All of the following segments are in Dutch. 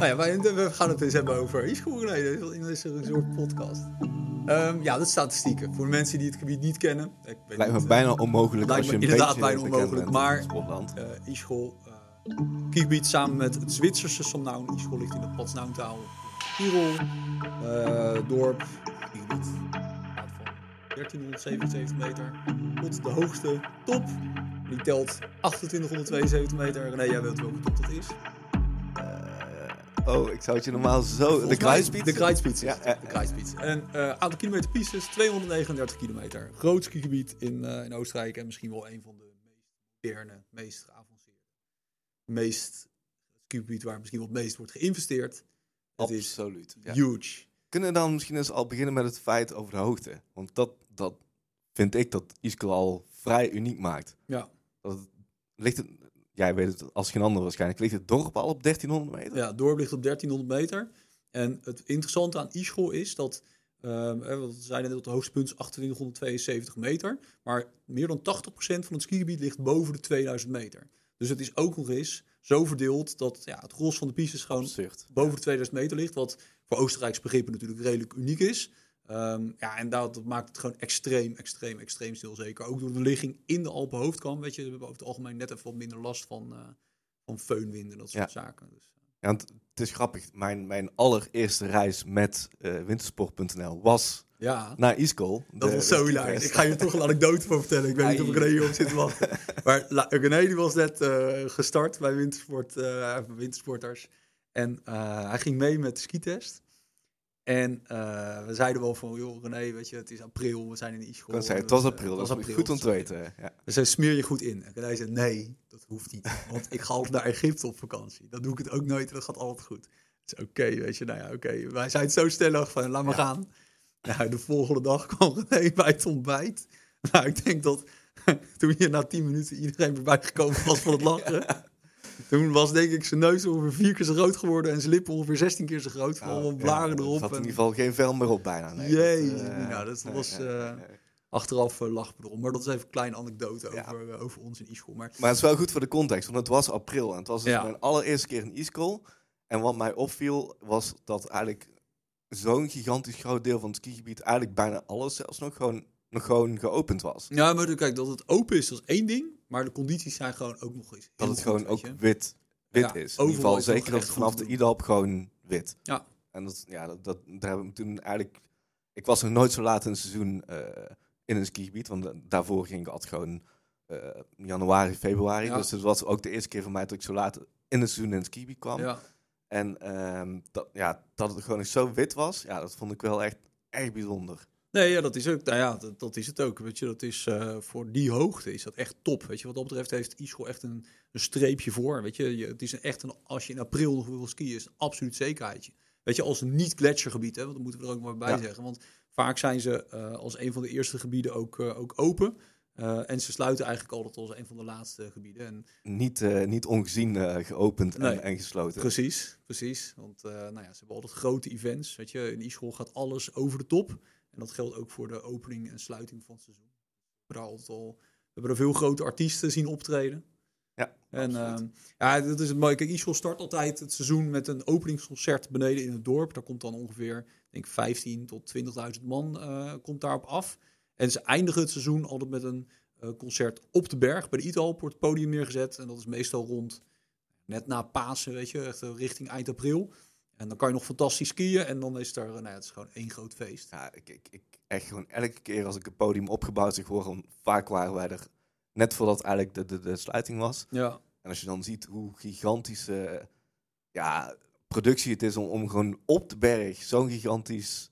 Nou ja, wij, we gaan het eens hebben over René, in deze resort podcast. Ehm, ja, de statistieken. Voor de mensen die het gebied niet kennen. Ik weet Lijkt me niet, bijna onmogelijk als je een inderdaad bijna onmogelijk, maar- eh e-school. eh kiesgebied samen met het Zwitserse Somnaun. E-school ligt in de Patsnaumtaal. Tirol, eh, dorp, kiesgebied. Gaat van 1377 meter tot de hoogste top. Die telt 2872 meter. René, jij weet welke top dat is. Oh, ik zou het je normaal zo... De Kruispiet? De Kruispiet. Ja, de Kruispiet. En eh aantal kilometer pistes, 239 kilometer. Groot skigebied in, eh, in Oostenrijk en misschien wel een van de meest moderne, meest geavanceerde. Meest skigebied waar misschien wel het meest wordt geïnvesteerd. Het is Absoluut. Ja. huge. Kunnen we dan misschien eens al beginnen met het feit over de hoogte? Want dat, dat vind ik dat Iskol al vrij uniek maakt. Ja. Dat het, ligt het, jij weet het als geen ander waarschijnlijk, ligt het dorp al op 1300 meter? Ja, het dorp ligt op 1300 meter. En het interessante aan Ischol is dat, ehm, eh, we zeiden net dat het hoogste punt is 2872 meter. Maar meer dan 80% van het skigebied ligt boven de 2000 meter. Dus het is ook nog eens zo verdeeld dat ja, het gros van de pistes gewoon Absurd. boven de 2000 meter ligt. Wat voor Oostenrijks begrippen natuurlijk redelijk uniek is. Ehm, ja, en dat, dat maakt het gewoon extreem, extreem, extreem stil. Zeker ook door de ligging in de Alpen hoofdkam. Weet je, we hebben over het algemeen net even wat minder last van, eh van feunwinden en dat soort zaken. Dus, Ja, want het is grappig. Mijn, mijn allereerste reis met eh, wintersport.nl was ja, naar Iskol. dat was zo hilarisch. Ik ga je toch een anekdote van vertellen. Ik weet niet of ik René op zit te wachten. Maar La- René die was net eh, gestart bij Wintersport, eh, Wintersporters. En eh, hij ging mee met de skitest. En eh, we zeiden wel van, joh René, weet je, het is april, we zijn in. Ik kan zeggen, het was Dus, april, eh, dat het was goed om te sorry. weten. Ja. Dus hij smeer je goed in. En René zei, nee, dat hoeft niet. Want ik ga altijd naar Egypte op vakantie. Dan doe ik het ook nooit en dat gaat altijd goed. Dus oké, weet je, nou ja, oké. Wij zijn zo stellig van, laat maar gaan. Nou, de volgende dag kwam René bij het ontbijt. Nou, ik denk dat toen je na tien minuten iedereen weer bijgekomen was van het lachen. Toen was denk ik zijn neus ongeveer vier keer zo groot geworden en zijn lippen ongeveer 16 keer zo groot. Van allemaal blaren er erop. zat in ieder geval geen vel meer op bijna. Nee, Jee, eh, nou, dat nee, was, eh. Achteraf uh, lachen we erom. Maar dat is even een kleine anekdote Ja. over, eh, over ons in Ischgl. Maar Maar het is wel goed voor de context, want het was april en het was dus Ja. mijn allereerste keer in Iskol. En wat mij opviel was dat eigenlijk zo'n gigantisch groot deel van het skigebied, eigenlijk bijna alles zelfs nog gewoon, nog gewoon geopend was. Ja, maar kijk, dat het open is, dat is één ding. Maar de condities zijn gewoon ook nog eens Dat het gewoon ook wit, wit Ja, is. In overal ieder geval zeker dat het vanaf de. IDAP gewoon wit. Ja. En dat, ja, dat, dat, daar hebben we toen eigenlijk... Ik was nog nooit zo laat in het seizoen eh, in een skigebied, want da- daarvoor ging ik altijd gewoon eh, januari, februari. Ja. Dus het was ook de eerste keer voor mij dat ik zo laat in het seizoen in het skigebied kwam. Ja. En ehm, dat, ja, dat het gewoon zo wit was, ja, dat vond ik wel echt, echt bijzonder. Nee, ja, dat is ook. Nou ja, dat, dat is het ook. Weet je, dat is eh, voor die hoogte is dat echt top. Weet je, wat dat betreft heeft Ischgl echt een, een streepje voor. Weet je, je, het is een, echt een, als je in april nog wil skiën, is het een absoluut zekerheidje. Weet je, als een niet gletsjergebied, hè, want dat moeten we er ook maar bij Ja. zeggen. Want vaak zijn ze eh, als een van de eerste gebieden ook, eh, ook open. En ze sluiten eigenlijk altijd als een van de laatste gebieden. En Niet, niet ongezien geopend Nee. en, en gesloten. Precies, precies. Want nou ja, ze hebben altijd grote events. Weet je, in Ischgl gaat alles over de top. En dat geldt ook voor de opening en sluiting van het seizoen. We hebben, altijd al, we hebben er veel grote artiesten zien optreden. Ja, En ehm, ja, dat is het mooie. Kijk, start altijd het seizoen met een openingsconcert beneden in het dorp. Daar komt dan ongeveer, denk 15 tot 20.000 man eh, komt daarop af. En ze eindigen het seizoen altijd met een eh, concert op de berg. Bij de Italp wordt het podium neergezet. En dat is meestal rond net na Pasen, weet je, echt eh, richting eind april. En dan kan je nog fantastisch skiën. En dan is er, nou ja, het is gewoon één groot feest. Ja, ik, ik, ik echt gewoon elke keer als ik het podium opgebouwd zag worden, vaak waren wij er net voordat eigenlijk de, de, de sluiting was. Ja, En als je dan ziet hoe gigantisch eh, ja, productie het is om, om gewoon op de berg zo'n gigantisch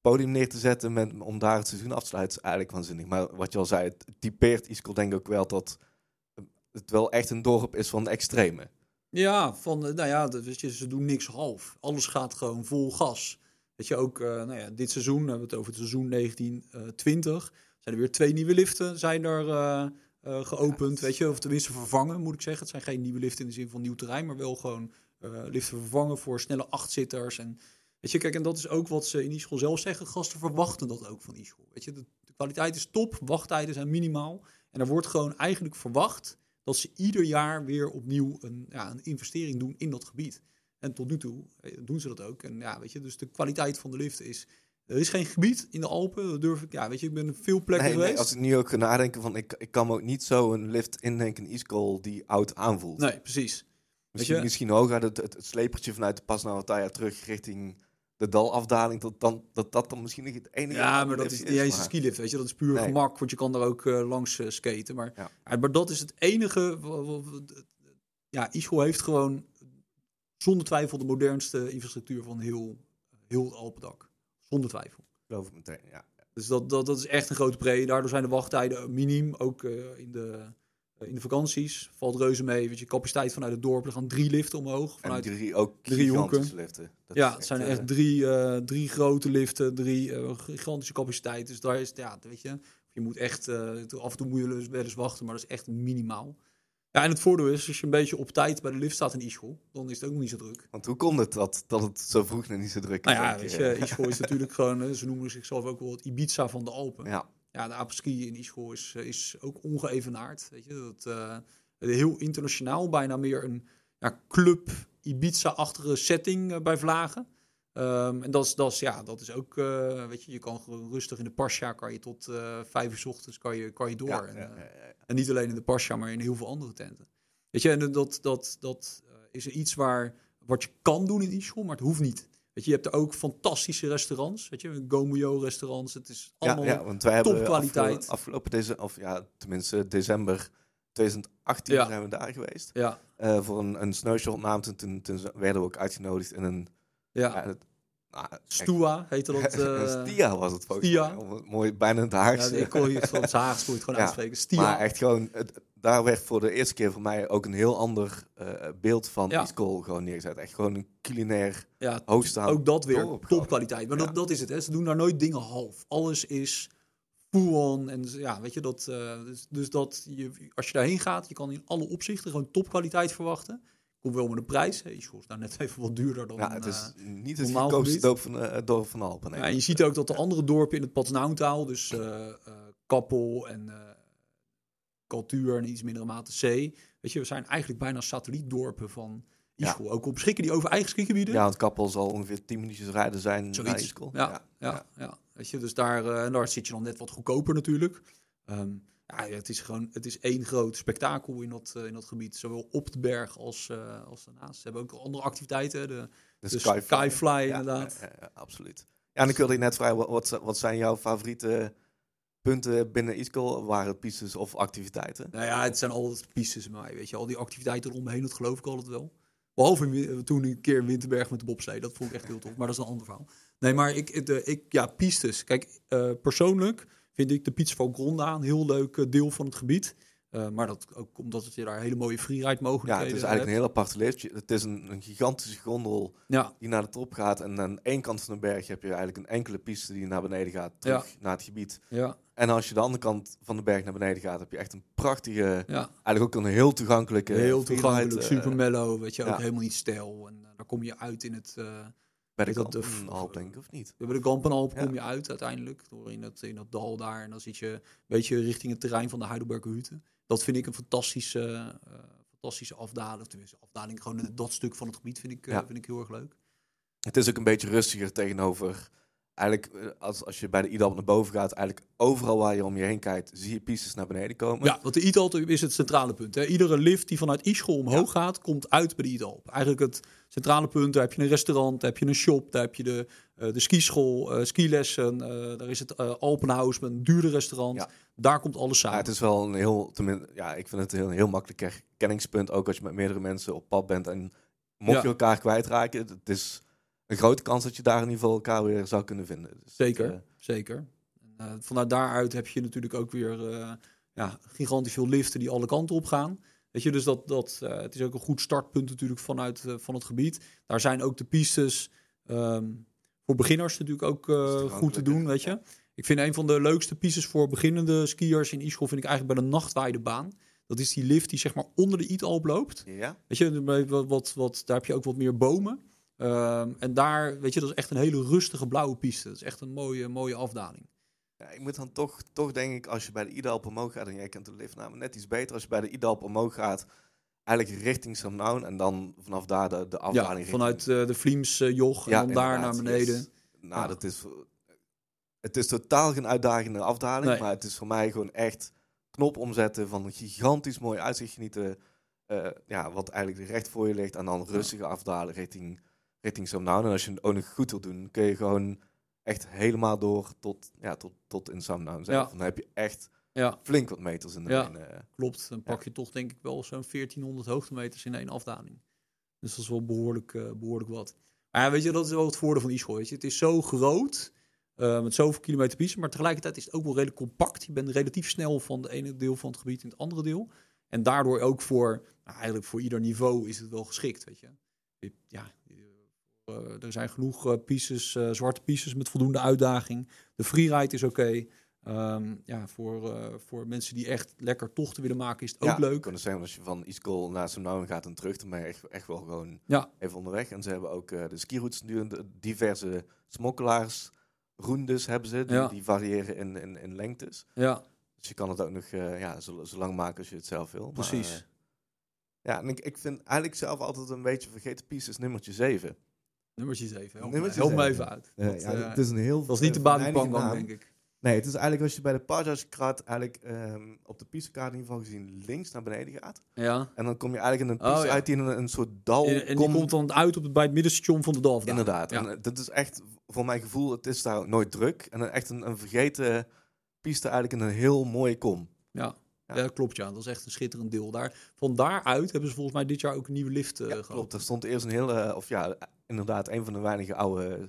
podium neer te zetten met, om daar het seizoen af te sluiten, is eigenlijk waanzinnig. Maar wat je al zei, het typeert Iskol denk ik ook wel dat het wel echt een dorp is van de extreme. Ja, van, eh, nou ja, dat, je, ze doen niks half. Alles gaat gewoon vol gas. Weet je, ook eh, nou ja, dit seizoen, we hebben het over het seizoen 1920, zijn er weer twee nieuwe liften zijn er eh, eh, geopend, weet je, of tenminste vervangen, moet ik zeggen. Het zijn geen nieuwe liften in de zin van nieuw terrein, maar wel gewoon eh, liften vervangen voor snelle achtzitters. En weet je, kijk, en dat is ook wat ze in Ischgl zelf zeggen. Gasten verwachten dat ook van Ischgl. Weet je, de, de kwaliteit is top, wachttijden zijn minimaal. En er wordt gewoon eigenlijk verwacht dat ze ieder jaar weer opnieuw een, ja, een investering doen in dat gebied. En tot nu toe eh, doen ze dat ook. En ja, weet je, dus de kwaliteit van de lift is... Er is geen gebied in de Alpen, dat durf ik... Ja, weet je, ik ben veel plekken Nee, nee, geweest. als ik nu ook nadenken van, ik, ik kan me ook niet zo een lift indenken in Iskol die oud aanvoelt. Nee, precies. misschien, je- misschien hooguit het, het, vanuit de Pasnavataya terug richting de dalafdaling, dat, dan, dat dat dan misschien nog het enige Ja, maar dat is niet eens een skilift, weet je. Dat is puur Nee. gemak, want je kan daar ook eh, langs eh, skaten. Maar, Ja. ja, maar dat is het enige... Ja, Ischol heeft gewoon zonder twijfel de modernste infrastructuur van heel, heel Alpendak. Zonder twijfel. Geloof ik meteen, ja. Dus dat, dat, dat is echt een grote pre. Daardoor zijn de wachttijden miniem, ook eh, in, de, in de vakanties. Valt reuze mee. Weet je, capaciteit vanuit het dorp. Er gaan drie liften omhoog. En Vanuit, drie ook drie hoeken. liften. Dat ja, het zijn eh, echt drie, eh, drie grote liften, drie eh, gigantische capaciteit. Dus daar is, ja, weet je, je moet echt, af en toe moet je wel eens wachten, maar dat is echt minimaal. Ja, en het voordeel is, als je een beetje op tijd bij de lift staat in Ischol, dan is het ook nog niet zo druk. Want hoe komt het dat, dat het zo vroeg nog niet zo druk is? Nou ja, weet je? Ischol is natuurlijk gewoon, ze noemen zichzelf ook wel het Ibiza van de Alpen. Ja, Ja, de apres-ski in Ischol is, eh, is ook ongeëvenaard. Weet je, dat, eh, heel internationaal, bijna meer een ja, club Ibiza-achtige setting eh, bij Vlagen. Ehm, en dat is, dat is, ja, dat is ook, weet je, je kan rustig in de Pasja, kan je tot vijf uur 's ochtends kan je, kan je door. ja, en, ja, en niet alleen in de Pasja, maar in heel veel andere tenten. Weet je, en dat, dat, dat is iets waar, wat je kan doen in Ischol, maar het hoeft niet. Weet je, je hebt er ook fantastische restaurants. Weet je, Gomuyo restaurants. Het is allemaal... ja, ja, want wij hebben topkwaliteit. afgelopen, afgelopen deze, of ja, tenminste december 2018 Ja. zijn we daar geweest. Ja, eh, voor een, een snowshot-naam. Toen, toen, toen werden we ook uitgenodigd in een... ja. Ja, het- echt- Stua heette dat. eh, Stia was het volgens Stia. mij. Mooi, bijna het ja, ik kon het van het Haags je het gewoon Ja, uitspreken. Stia. Maar echt gewoon, het- daar werd voor de eerste keer voor mij ook een heel ander eh, beeld van Ja. Iskol gewoon neergezet. Echt gewoon een culinair ja, hoogstaand. ook dat weer. Topkwaliteit. Maar Ja. dat, dat is het. Hè. Ze doen daar nooit dingen half. Alles is full on. En dus, ja, weet je, dat, eh, dus, dus dat je, als je daarheen gaat, je kan in alle opzichten gewoon topkwaliteit verwachten. Komt wel met een prijs. Is daar net even wat duurder dan... Ja, het is eh, niet het goedkoopste dorp van, eh, dorp van Alpen. nee. Ja, je ziet ook dat de andere dorpen in het Patsnautaal, dus eh Kappel en Kaltuur en iets mindere mate C, weet je, we zijn eigenlijk bijna satellietdorpen van Ischol. Ook op beschikken die over eigen skigebieden. Ja, want Kappel zal ongeveer 10 minuutjes rijden zijn naar Zoiets. Iskol. Ja, ja, ja, Weet je, dus daar, en daar zit je dan net wat goedkoper natuurlijk. Ehm, ja, het is gewoon, het is één groot spektakel in dat, eh, in dat gebied. Zowel op de berg als, eh, als daarnaast. Ze hebben ook andere activiteiten. De, De de Skyfly. Inderdaad. Ja, absoluut. Ja, en ik wilde je net vragen, wat- wat, zijn jouw favoriete punten binnen Iskol? Waren het pistes of activiteiten? Nou ja, het zijn altijd pistes mij, weet je. Al die activiteiten eromheen, dat geloof ik altijd wel. Behalve toen een keer in Winterberg met de bobslee. Dat vond ik echt heel tof, maar dat is een ander verhaal. Nee, maar ik, de, ik ja, pistes. Kijk, eh, persoonlijk vind ik de van Gronda een heel leuk eh, deel van het gebied. Eh, maar dat ook omdat het je daar hele mooie freeride Ja, mogelijkheden het is eigenlijk een heel apart liftje. Het is een, een gigantische gondel Ja, die naar de top gaat. En aan één kant van de berg heb je eigenlijk een enkele piste die naar beneden gaat, terug naar het gebied. ja, En als je de andere kant van de berg naar beneden gaat, heb je echt een prachtige, ja. eigenlijk ook een heel toegankelijke... Heel toegankelijk, eh, super mellow, weet je, ook ja. helemaal niet stijl. En eh, daar kom je uit in het... Bij de dat de half, denk ik, of niet? We hebben de Kampenalp kom je uit uiteindelijk, door in dat, in dat dal daar. En dan zit je een beetje richting het terrein van de Heidelberger Hütte. Dat vind ik een fantastische, eh, fantastische afdaling. Tenminste, afdaling, gewoon dat stuk van het gebied vind ik, eh, vind ik heel erg leuk. Het is ook een beetje rustiger tegenover... Eigenlijk, eh, als, als je bij de IDAP naar boven gaat, eigenlijk overal waar je om je heen kijkt, zie je pistes naar beneden komen. Ja, want de ITALP is het centrale punt. Hè. Iedere lift die vanuit Ischol omhoog gaat, komt uit bij de ITALP. Eigenlijk het centrale punt, daar heb je een restaurant, daar heb je een shop, daar heb je de, eh, de skischool, eh skilessen. daar is het eh Alpenhaus met een duurder restaurant. Ja. Daar komt alles Ja, samen. het is wel een heel, tenminste, ja, ik vind het een heel, heel makkelijk herkenningspunt, ook als je met meerdere mensen op pad bent en mocht Ja. je elkaar kwijtraken, het is een grote kans dat je daar in ieder geval elkaar weer zou kunnen vinden. Dus, Zeker. eh, Zeker. En, eh, vanuit daaruit heb je natuurlijk ook weer eh, ja, gigantisch veel liften die alle kanten op gaan. Weet je, dus dat, dat, het is ook een goed startpunt natuurlijk vanuit van het gebied. Daar zijn ook de pistes ehm, voor beginners natuurlijk ook goed te doen, weet je. Ik vind een van de leukste pistes voor beginnende skiers in Ischol vind ik eigenlijk bij de nachtwaardebaan. Dat is die lift die zeg maar onder de Italp loopt. ja, Weet je, wat, wat, wat, daar heb je ook wat meer bomen. Ehm, en daar, weet je, dat is echt een hele rustige blauwe piste. Dat is echt een mooie, mooie afdaling. Ja, ik moet dan toch, toch denk ik, als je bij de IDALP omhoog gaat, en jij kent de liftnamen net iets beter, als je bij de IDALP omhoog gaat eigenlijk richting Samnaun en dan vanaf daar de, de Ja, afdaling. vanuit richting- eh, de Vliems eh, joch en Ja, dan daar naar beneden. Nou, Ja. dat is... Het is totaal geen uitdagende afdaling, Nee. maar het is voor mij gewoon echt knop omzetten van een gigantisch mooi uitzicht genieten. eh, ja, wat eigenlijk recht voor je ligt. En dan rustige afdalen richting, richting Samnaun. En als je het ook nog goed wil doen, kun je gewoon echt helemaal door tot, ja, tot, tot in Samnaun zelf. Ja. Dan heb je echt Ja, flink wat meters in de Ja. benen. eh. klopt. Dan pak je toch denk ik wel zo'n 1400 hoogtemeters in één afdaling. Dus dat is wel behoorlijk, eh, behoorlijk wat. Maar ja, weet je, dat is wel het voordeel van Ischol. Weet je. Het is zo groot, eh, met zoveel kilometer piste, maar tegelijkertijd is het ook wel redelijk compact. Je bent relatief snel van de ene deel van het gebied in het andere deel. En daardoor ook voor, nou, eigenlijk voor ieder niveau is het wel geschikt, weet je. Ja, er zijn genoeg eh, pieces, eh, zwarte pieces met voldoende uitdaging. De freeride is oké. Ehm, ja, voor, eh, voor mensen die echt lekker tochten willen maken, is het ook ja, Ik leuk. kan dus zeggen, als je van Iskol naar Samnaun gaat en terug, dan ben je echt, echt wel gewoon Ja. even onderweg. En ze hebben ook eh, de skiroutes nu, diverse smokkelaars. Roendes hebben ze, die, Ja. die variëren in, in, in lengtes. Ja, Dus je kan het ook nog eh, ja, zo, zo lang maken als je het zelf wil. Precies. eh, ja, en ik, ik vind eigenlijk zelf altijd een beetje vergeten piece is nummertje 7. Nummertje 7. Help, Nummertje me, help me even uit. Eh, ja, het is een heel dat is niet de Pangang, naam. denk ik. Nee, het is eigenlijk als je bij de Pajajkrat eigenlijk ehm, op de pistekaart in ieder geval gezien links naar beneden gaat. Ja. En dan kom je eigenlijk in een piste Oh, ja. uit die in een, een soort dal En, en die komt. dan uit op het, bij het middenstation van de Dalf. Inderdaad. Ja. En eh, dat is echt, voor mijn gevoel, het is daar nooit druk. En een, echt een, een vergeten piste eigenlijk in een heel mooie kom. Ja. Ja. Klopt ja. Dat is echt een schitterend deel daar. Van daaruit hebben ze volgens mij dit jaar ook een nieuwe lift eh Ja, gehad. klopt. Er stond eerst een hele, of ja, inderdaad, een van de weinige oude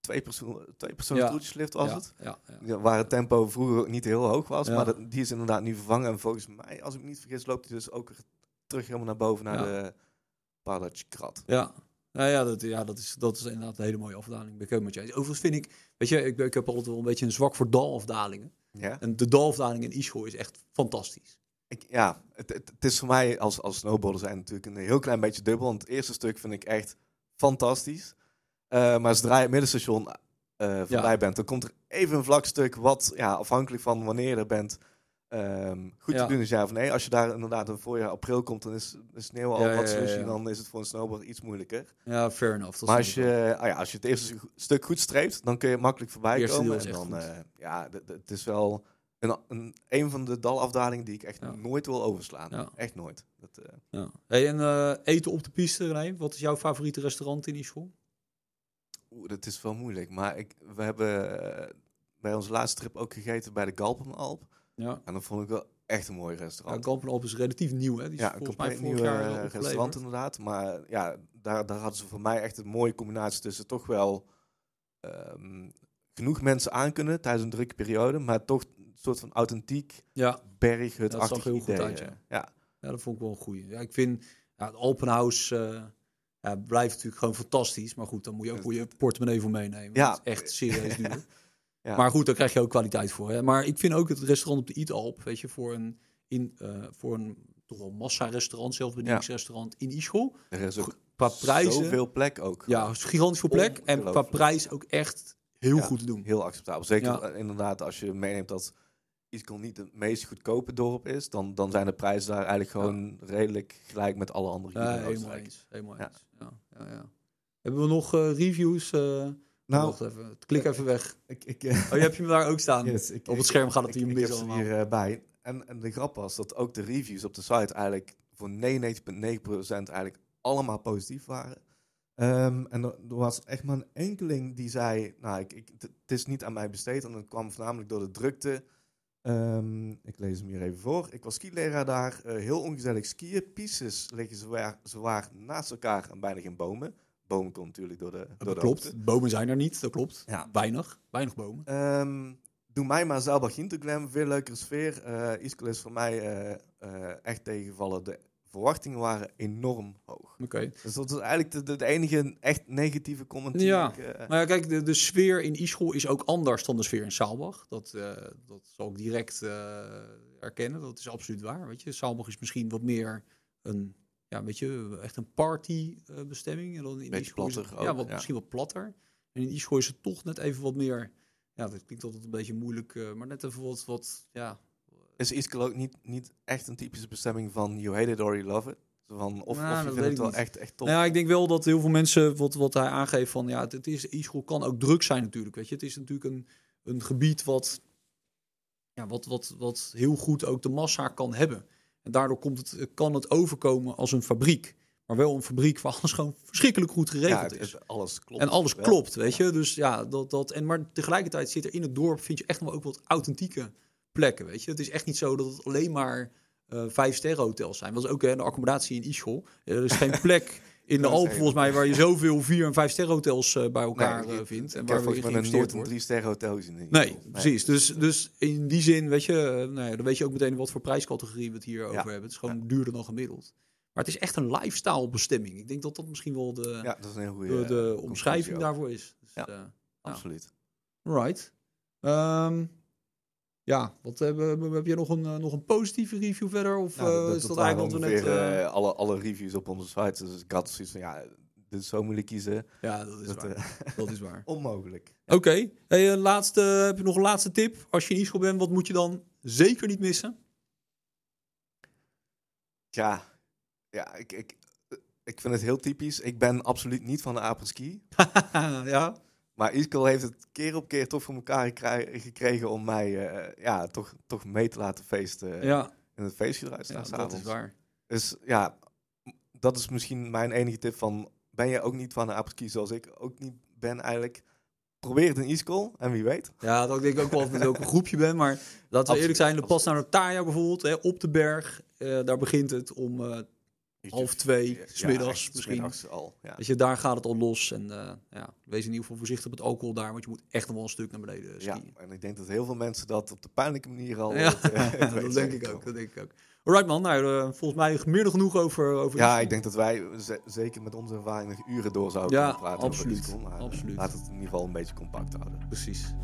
twee persoon, twee Ja. was ja, het. Ja, ja. Ja, Waar het tempo vroeger ook niet heel hoog was. Ja. Maar dat, die is inderdaad nu vervangen. En volgens mij, als ik me niet vergis, loopt hij dus ook terug helemaal naar boven naar Ja. de Palatjkrat. Ja. Nou ja, dat, ja dat, is, dat is inderdaad een hele mooie afdaling. Ben ik met je. Overigens vind ik, weet je, ik, ik heb altijd wel een beetje een zwak voor dalafdalingen. Ja, En de dalafdaling in Ischol is echt fantastisch. ik, ja het, het, het is voor mij als, als snowboarder zijn natuurlijk een heel klein beetje dubbel. Want het eerste stuk vind ik echt fantastisch. Eh, maar zodra je het middenstation eh voorbij bent, dan komt er even een vlak stuk wat, ja, afhankelijk van wanneer je er bent, ehm, goed Ja. te doen is ja of nee. Als je daar inderdaad een voorjaar april komt, dan is de sneeuw al Ja, wat slushy, dan is het voor een snowboarder iets moeilijker. Ja, fair enough. Maar als je, ah ja, als je het eerste stuk goed streept, dan kun je makkelijk voorbij komen. En dan, eh, ja, het is wel een, een, een van de dalafdalingen die ik echt nooit wil overslaan. Echt nooit. Dat, eh, Ja. Hey, en eh, eten op de piste, René? Wat is jouw favoriete restaurant in Ischol? Oeh, dat is wel moeilijk. Maar ik, we hebben bij onze laatste trip ook gegeten bij de Galpenalp. Ja. En dat vond ik wel echt een mooi Ja, restaurant. Kampenalp is relatief nieuw, hè? Die is Ja, volgens mij compleet vorig nieuw jaar eh, restaurant inderdaad. Maar ja, daar, daar hadden ze voor mij echt een mooie combinatie tussen toch wel ehm, genoeg mensen aan kunnen tijdens een drukke periode. Maar toch een soort van authentiek Ja, berghut-achtig goed idee. uit, ja. ja. ja, dat vond ik wel een goeie. Ja, ik vind ja, het Alpenhaus eh, ja, blijft natuurlijk gewoon fantastisch. Maar goed, dan moet je ook je portemonnee voor meenemen. Ja. Dat is echt serieus duur. Ja. Maar goed, daar krijg je ook kwaliteit voor. Hè? Maar ik vind ook het restaurant op de Italp, weet je, voor een, in, eh, voor een toch wel massa-restaurant, zelfbedieningsrestaurant in Ischol. Er is ook Qua prijzen, zoveel plek ook. ja, is gigantisch veel plek. En qua prijs ook echt heel Ja. goed te doen. Heel acceptabel. Zeker eh, inderdaad als je meeneemt dat Iskol niet het meest goedkope dorp is, dan, dan zijn de prijzen daar eigenlijk gewoon redelijk gelijk met alle andere Ja, helemaal eens. Helemaal eens. Ja, ja, ja. Hebben we nog eh, reviews? Nou, even. Klik even weg. ik, ik, eh, Oh, je hebt je hem daar ook staan. yes, ik, Op het scherm gaat het hier mis allemaal. hier eh, bij. En, en de grap was dat ook de reviews op de site eigenlijk voor 99,9% eigenlijk allemaal positief waren. Ehm, en er, er was echt maar een enkeling die zei, nou, ik, ik, het is niet aan mij besteed. En dat kwam voornamelijk door de drukte. Ehm, ik lees hem hier even voor. Ik was skileraar daar, eh, heel ongezellig skiën. Pieces liggen zwaar, zwaar naast elkaar en bijna geen bomen. Bomen komen natuurlijk door de, door Dat de klopt. hoogte. Bomen zijn er niet. Dat klopt. Ja. Weinig. Weinig bomen. Ehm, doe mij maar Zelba Ginterglam, veel leukere sfeer. Iskol is voor mij eh, eh, echt tegengevallen. De verwachtingen waren enorm hoog. Oké. Dus dat is eigenlijk de, de, de enige echt negatieve comment die Ja. ik... Maar ja, kijk, de, de sfeer in Ischol is ook anders dan de sfeer in Saalbach. Dat, dat zal ik direct erkennen. Dat is absoluut waar. Weet je, Saalbach is misschien wat meer een, ja, weet je, echt een partybestemming. En dan in Beetje platter Ja, wat, ja. misschien wat platter. En in Ischol is het toch net even wat meer. Ja, dat klinkt altijd een beetje moeilijk, eh, maar net even wat, wat ja, is ook niet, niet echt een typische bestemming van you hate it or you love it? Van, of, Nou, of je vindt het wel niet. echt, echt top. Nou ja, ik denk wel dat heel veel mensen, wat, wat hij aangeeft van, ja, het, het is, kan ook druk zijn natuurlijk, weet je. Het is natuurlijk een, een gebied wat, ja, wat, wat, wat heel goed ook de massa kan hebben. En daardoor komt het, kan het overkomen als een fabriek. Maar wel een fabriek waar alles gewoon verschrikkelijk goed geregeld is. alles klopt. En alles wel. klopt, weet je. Dus ja, dat, dat. En maar tegelijkertijd zit er in het dorp, vind je echt nog wel ook wat authentieke plekken, weet je. Het is echt niet zo dat het alleen maar eh vijf sterren hotels zijn. Dat is ook hè, de accommodatie in Ischol. Er is geen plek in de Alpen volgens mij waar je zoveel vier en vijf sterren hotels eh, bij elkaar Nee, eh, vindt en waar volgens mij nooit een drie sterren hotel in Nee, precies. Dus, dus in die zin, weet je, eh, nou ja, dan weet je ook meteen wat voor prijscategorie we het hier over hebben. Het is gewoon duurder dan gemiddeld. Maar het is echt een lifestyle bestemming. Ik denk dat dat misschien wel de, Ja, dat is een goede de, omschrijving daarvoor is. Dus, Ja. Absoluut. Right. Ehm, ja, wat hebben heb je nog een, eh, nog een positieve review verder? Of Nou, eh, is dat eigenlijk wat we net... eh, alle, alle reviews op onze site. Dus ik had zoiets van, ja, dit is zo moeilijk kiezen. ja, dat is Dat, waar. dat is waar. onmogelijk. Oké, hey, laatste, heb je nog een laatste tip? Als je in bent, wat moet je dan zeker niet missen? Ja, ja ik, ik, ik vind het heel typisch. Ik ben absoluut niet van de apres-ski. ja, Maar Iskol heeft het keer op keer toch voor elkaar gekregen om mij eh, ja, toch, toch mee te laten feesten ja, in het feestje eruit ja staan. dat is waar. Dus ja, dat is misschien mijn enige tip van... Ben je ook niet van de apres-ski zoals ik ook niet ben eigenlijk? Probeer het in en wie weet. Ja, dat denk ik ook wel of je met welke groep je bent. Maar laten we Absoluut, eerlijk zijn, de pas naar Notaya bijvoorbeeld, hè, op de berg. eh, daar begint het om eh, Half twee, Ja, smiddags misschien. smiddags al, ja. Weet je, daar gaat het al los. En eh, ja, wees in ieder geval voorzichtig met alcohol daar, want je moet echt nog wel een stuk naar beneden Ja, skiën. en ik denk dat heel veel mensen dat op de pijnlijke manier al... Ja, het, eh, het dat denk ik ook. Dat denk ik ook. Alright man, nou, eh, volgens mij meer dan genoeg over, over Ja, ik denk dat wij ze- zeker met onze ervaring nog uren door zouden Ja, kunnen praten absoluut, over Iskol. Maar absoluut. laat het in ieder geval een beetje compact houden. Precies.